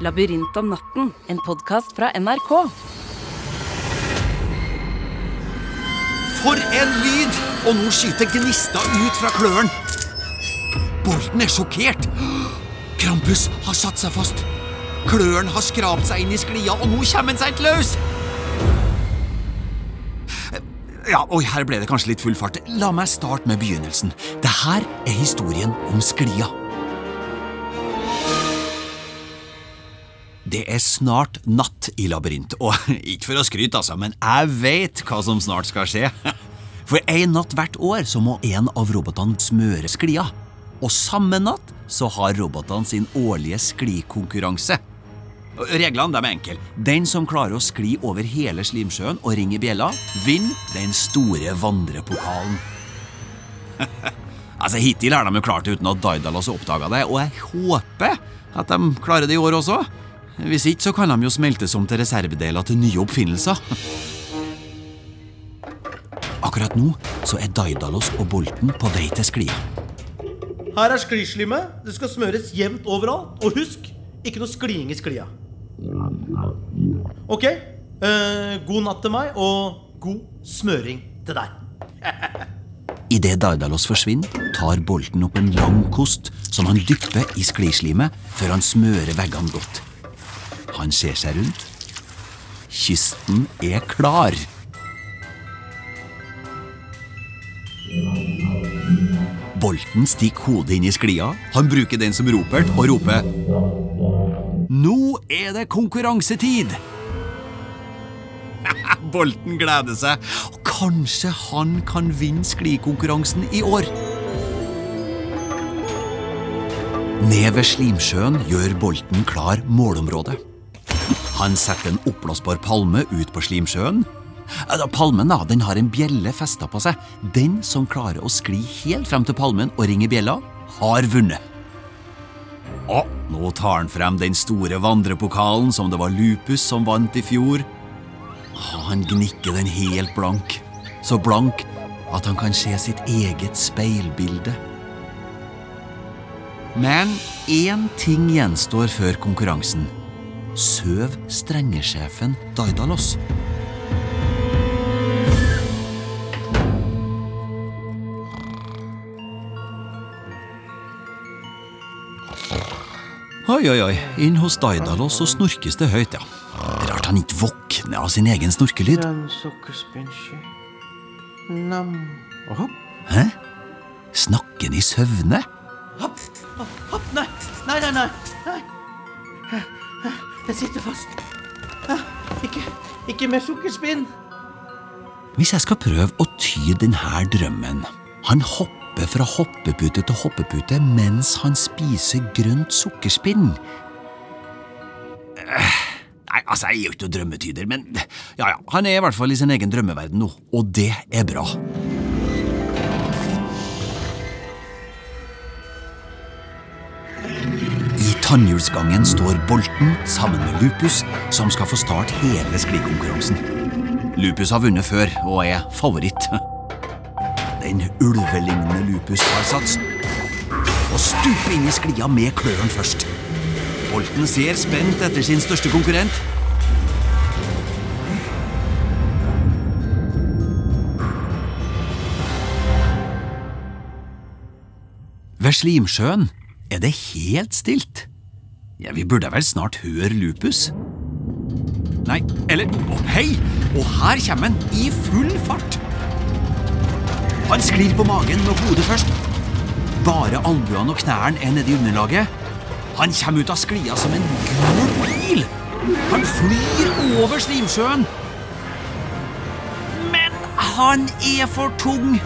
Labyrint om natten, en podkast fra NRK. For en lyd! Og nå skyter gnista ut fra kløren. Bolten er sjokkert. Krampus har satt seg fast. Kløren har skrapt seg inn i sklia, og nå kommer han seg ikke løs! Ja, oi, her ble det kanskje litt full fart. La meg starte med begynnelsen. Det her er historien om sklia. Det er snart natt i labyrint, og ikke for å skryte, altså, men jeg vet hva som snart skal skje. For en natt hvert år så må en av robotene smøre sklia. Og samme natt så har robotene sin årlige sklikonkurranse. Reglene de er enkle. Den som klarer å skli over hele Slimsjøen og ringe bjella, vinner den store vandrepokalen. altså, Hittil har de jo klart det uten at Daidalos oppdaga det, og jeg håper at de klarer det i år også. Hvis ikke så kan de jo smeltes om til reservedeler til nye oppfinnelser. Akkurat nå så er Daidalos og Bolten på vei til sklia. Her er sklislimet. Det skal smøres jevnt overalt. Og husk, ikke noe skliing i sklia. Ok. Eh, god natt til meg, og god smøring til deg. Idet Daidalos forsvinner, tar Bolten opp en lang kost som han dypper i sklislimet før han smører veggene godt. Han ser seg rundt. Kysten er klar. Bolten stikker hodet inn i sklia. Han bruker den som ropert og roper Nå er det konkurransetid! Bolten gleder seg. Og kanskje han kan vinne sklikonkurransen i år. Ned ved Slimsjøen gjør Bolten klar målområdet. Han setter en oppblåsbar palme ut på Slimsjøen. Palmen da, den har en bjelle festa på seg. Den som klarer å skli helt frem til palmen og ringe bjella, har vunnet. Og nå tar han frem den store vandrepokalen som det var Lupus som vant i fjor. Han gnikker den helt blank. Så blank at han kan se sitt eget speilbilde. Men én ting gjenstår før konkurransen. Søv strengesjefen Daidalos. Oi, oi, oi. Inn hos Daidalos så snorkes det høyt, ja. Rart han ikke våkner av sin egen snorkelyd. Hæ? Snakker han i søvne? Hopp, hopp, hopp. Nei, nei, nei. nei. Jeg sitter fast. Ikke, ikke mer sukkerspinn. Hvis jeg skal prøve å tyde denne drømmen Han hopper fra hoppepute til hoppepute mens han spiser grønt sukkerspinn. Nei, altså, jeg er jo ikke noen drømmetyder, men ja, ja, han er i hvert fall i sin egen drømmeverden nå, og det er bra. Tannhjulsgangen står Bolten sammen med Lupus, som skal få starte hele sklikonkurransen. Lupus har vunnet før og er favoritt. Den ulvelignende Lupus har sats og stuper inn i sklia med kløren først. Bolten ser spent etter sin største konkurrent. Ved Slimsjøen er det helt stilt. Ja, Vi burde vel snart høre Lupus? Nei, eller oh, hei! Og her kommer han, i full fart! Han sklir på magen med hodet først. Bare albuene og knærne er nedi underlaget. Han kommer ut av sklia som en gul bil! Han flyr over Slimsjøen! Men han er for tung,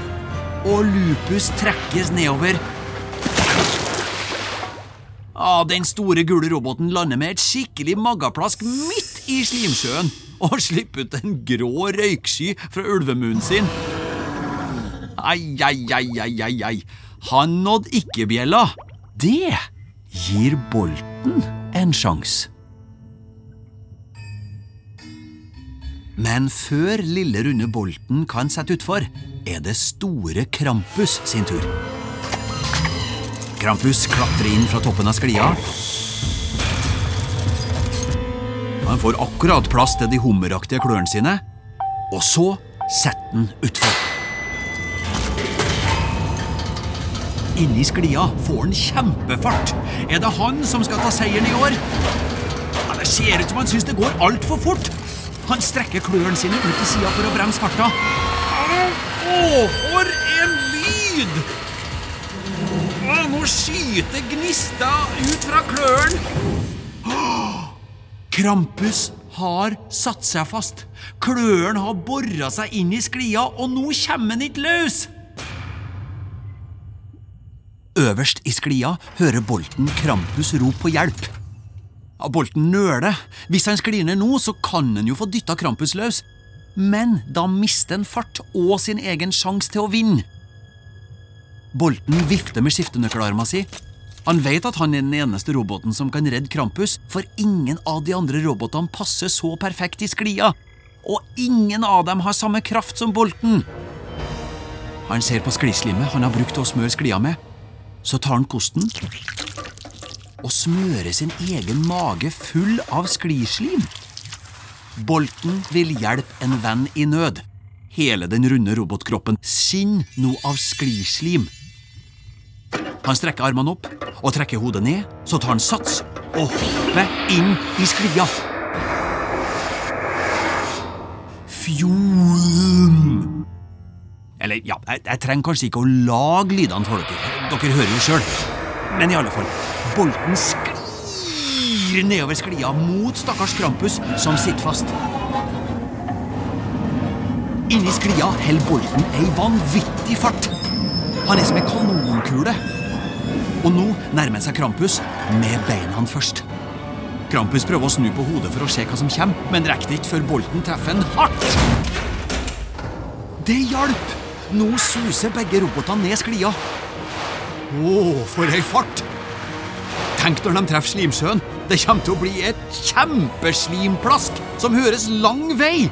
og Lupus trekkes nedover. Ah, den store gule roboten lander med et skikkelig magaplask midt i Slimsjøen og slipper ut en grå røyksky fra ulvemunnen sin. Ai, ai, ai, ai, ai, ai. Han nådde ikke bjella. Det gir Bolten en sjanse. Men før lille runde Bolten kan sette utfor, er det store Krampus sin tur. Krampus klatrer inn fra toppen av sklia. Han får akkurat plass til de hummeraktige klørne sine, og så setter han utfor. Inni sklia får han kjempefart. Er det han som skal ta seieren i år? Ja, det ser ut som han syns det går altfor fort. Han strekker klørne sine ut til sida for å bremse farta. Å, for en lyd! Nå skyter gnister ut fra klørne. Krampus har satt seg fast. Klørne har bora seg inn i sklia, og nå kommer han ikke løs. Øverst i sklia hører Bolten Krampus rop på hjelp. Ja, Bolten nøler. Hvis han sklir ned nå, så kan han jo få dytta Krampus løs. Men da mister han fart og sin egen sjanse til å vinne. Bolten vifter med skiftenøkkelarma si. Han vet at han er den eneste roboten som kan redde Krampus, for ingen av de andre robotene passer så perfekt i sklia. Og ingen av dem har samme kraft som Bolten. Han ser på sklislimet han har brukt til å smøre sklia med. Så tar han kosten og smører sin egen mage full av sklislim. Bolten vil hjelpe en venn i nød. Hele den runde robotkroppen skinner nå av sklislim. Han strekker armene opp og trekker hodet ned, så tar han sats og hopper inn i sklia. Fjorden Eller, ja, jeg, jeg trenger kanskje ikke å lage lydene for dere. Dere hører jo sjøl. Men i alle fall, bolten sklir nedover sklia mot stakkars Krampus, som sitter fast. Inni sklia holder bolten ei vanvittig fart. Han er som en kanonkule. Og nå nærmer han seg Krampus med beina først. Krampus prøver å snu på hodet for å se hva som kommer, men rekker ikke før bolten treffer han hardt. Det hjalp! Nå suser begge robotene ned sklia. Å, for ei fart! Tenk når de treffer Slimsjøen. Det kommer til å bli et kjempeslimplask som høres lang vei.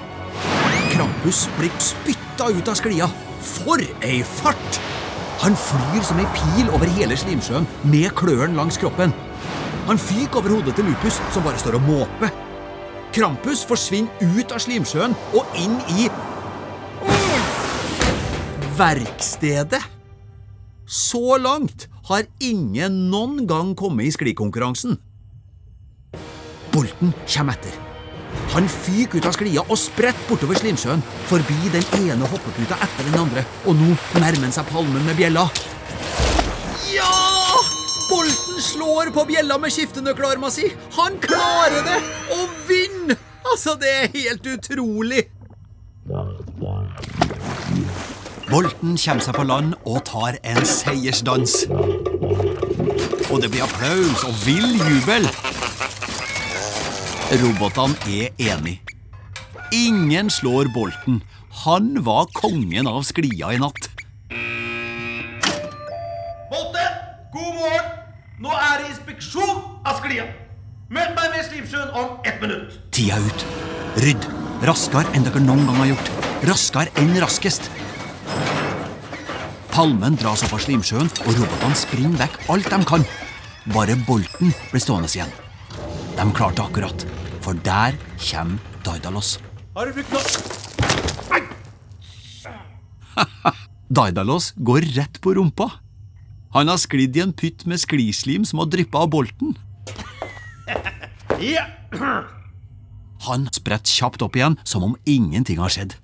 Krampus blir spytta ut av sklia. For ei fart! Han flyr som ei pil over hele Slimsjøen med klørne langs kroppen. Han fyker over hodet til Lupus, som bare står og måper. Krampus forsvinner ut av Slimsjøen og inn i Verkstedet. Så langt har ingen noen gang kommet i sklikonkurransen. Bolten kommer etter. Han fyker ut av sklia og spretter bortover Slimsjøen, forbi den ene hoppeputa etter den andre, og nå nærmer han seg palmen med bjella. Ja! Bolten slår på bjella med skiftenøkkelarma si. Han klarer det og vinner! Altså, det er helt utrolig. Bolten kommer seg på land og tar en seiersdans. Og det blir applaus og vill jubel. Robotene er enige. Ingen slår Bolten. Han var kongen av sklia i natt. Bolten, god morgen! Nå er det inspeksjon av sklia. Møt meg ved Slimsjøen om ett minutt. Tida ut. Rydd. Raskere enn dere noen gang har gjort. Raskere enn raskest. Palmen dras opp av Slimsjøen, og robotene springer vekk alt de kan. Bare Bolten blir stående igjen. De klarte akkurat, for der kommer Daidalos. Har du brukt noe Daidalos går rett på rumpa. Han har sklidd i en pytt med sklislim som har dryppa av Bolten. Han spretter kjapt opp igjen, som om ingenting har skjedd.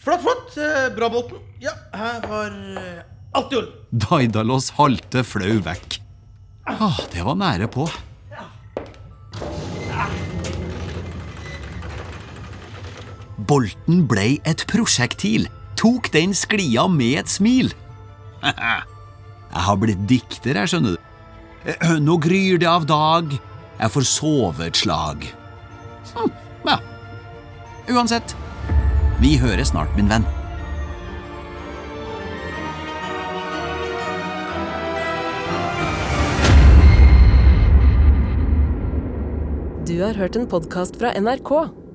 Flott, flott. Eh, Bra, Bolten. Ja, her var eh, alt i orden. Daidalos halter flau vekk. Ah, det var nære på. Bolten blei et prosjektil. Tok den sklia med et smil. Jeg har blitt dikter, jeg, skjønner du. Eh, Nå gryr det av dag, jeg får sove et slag. Hm, ja. Uansett, vi høres snart, min venn. Du har hørt en podkast fra NRK.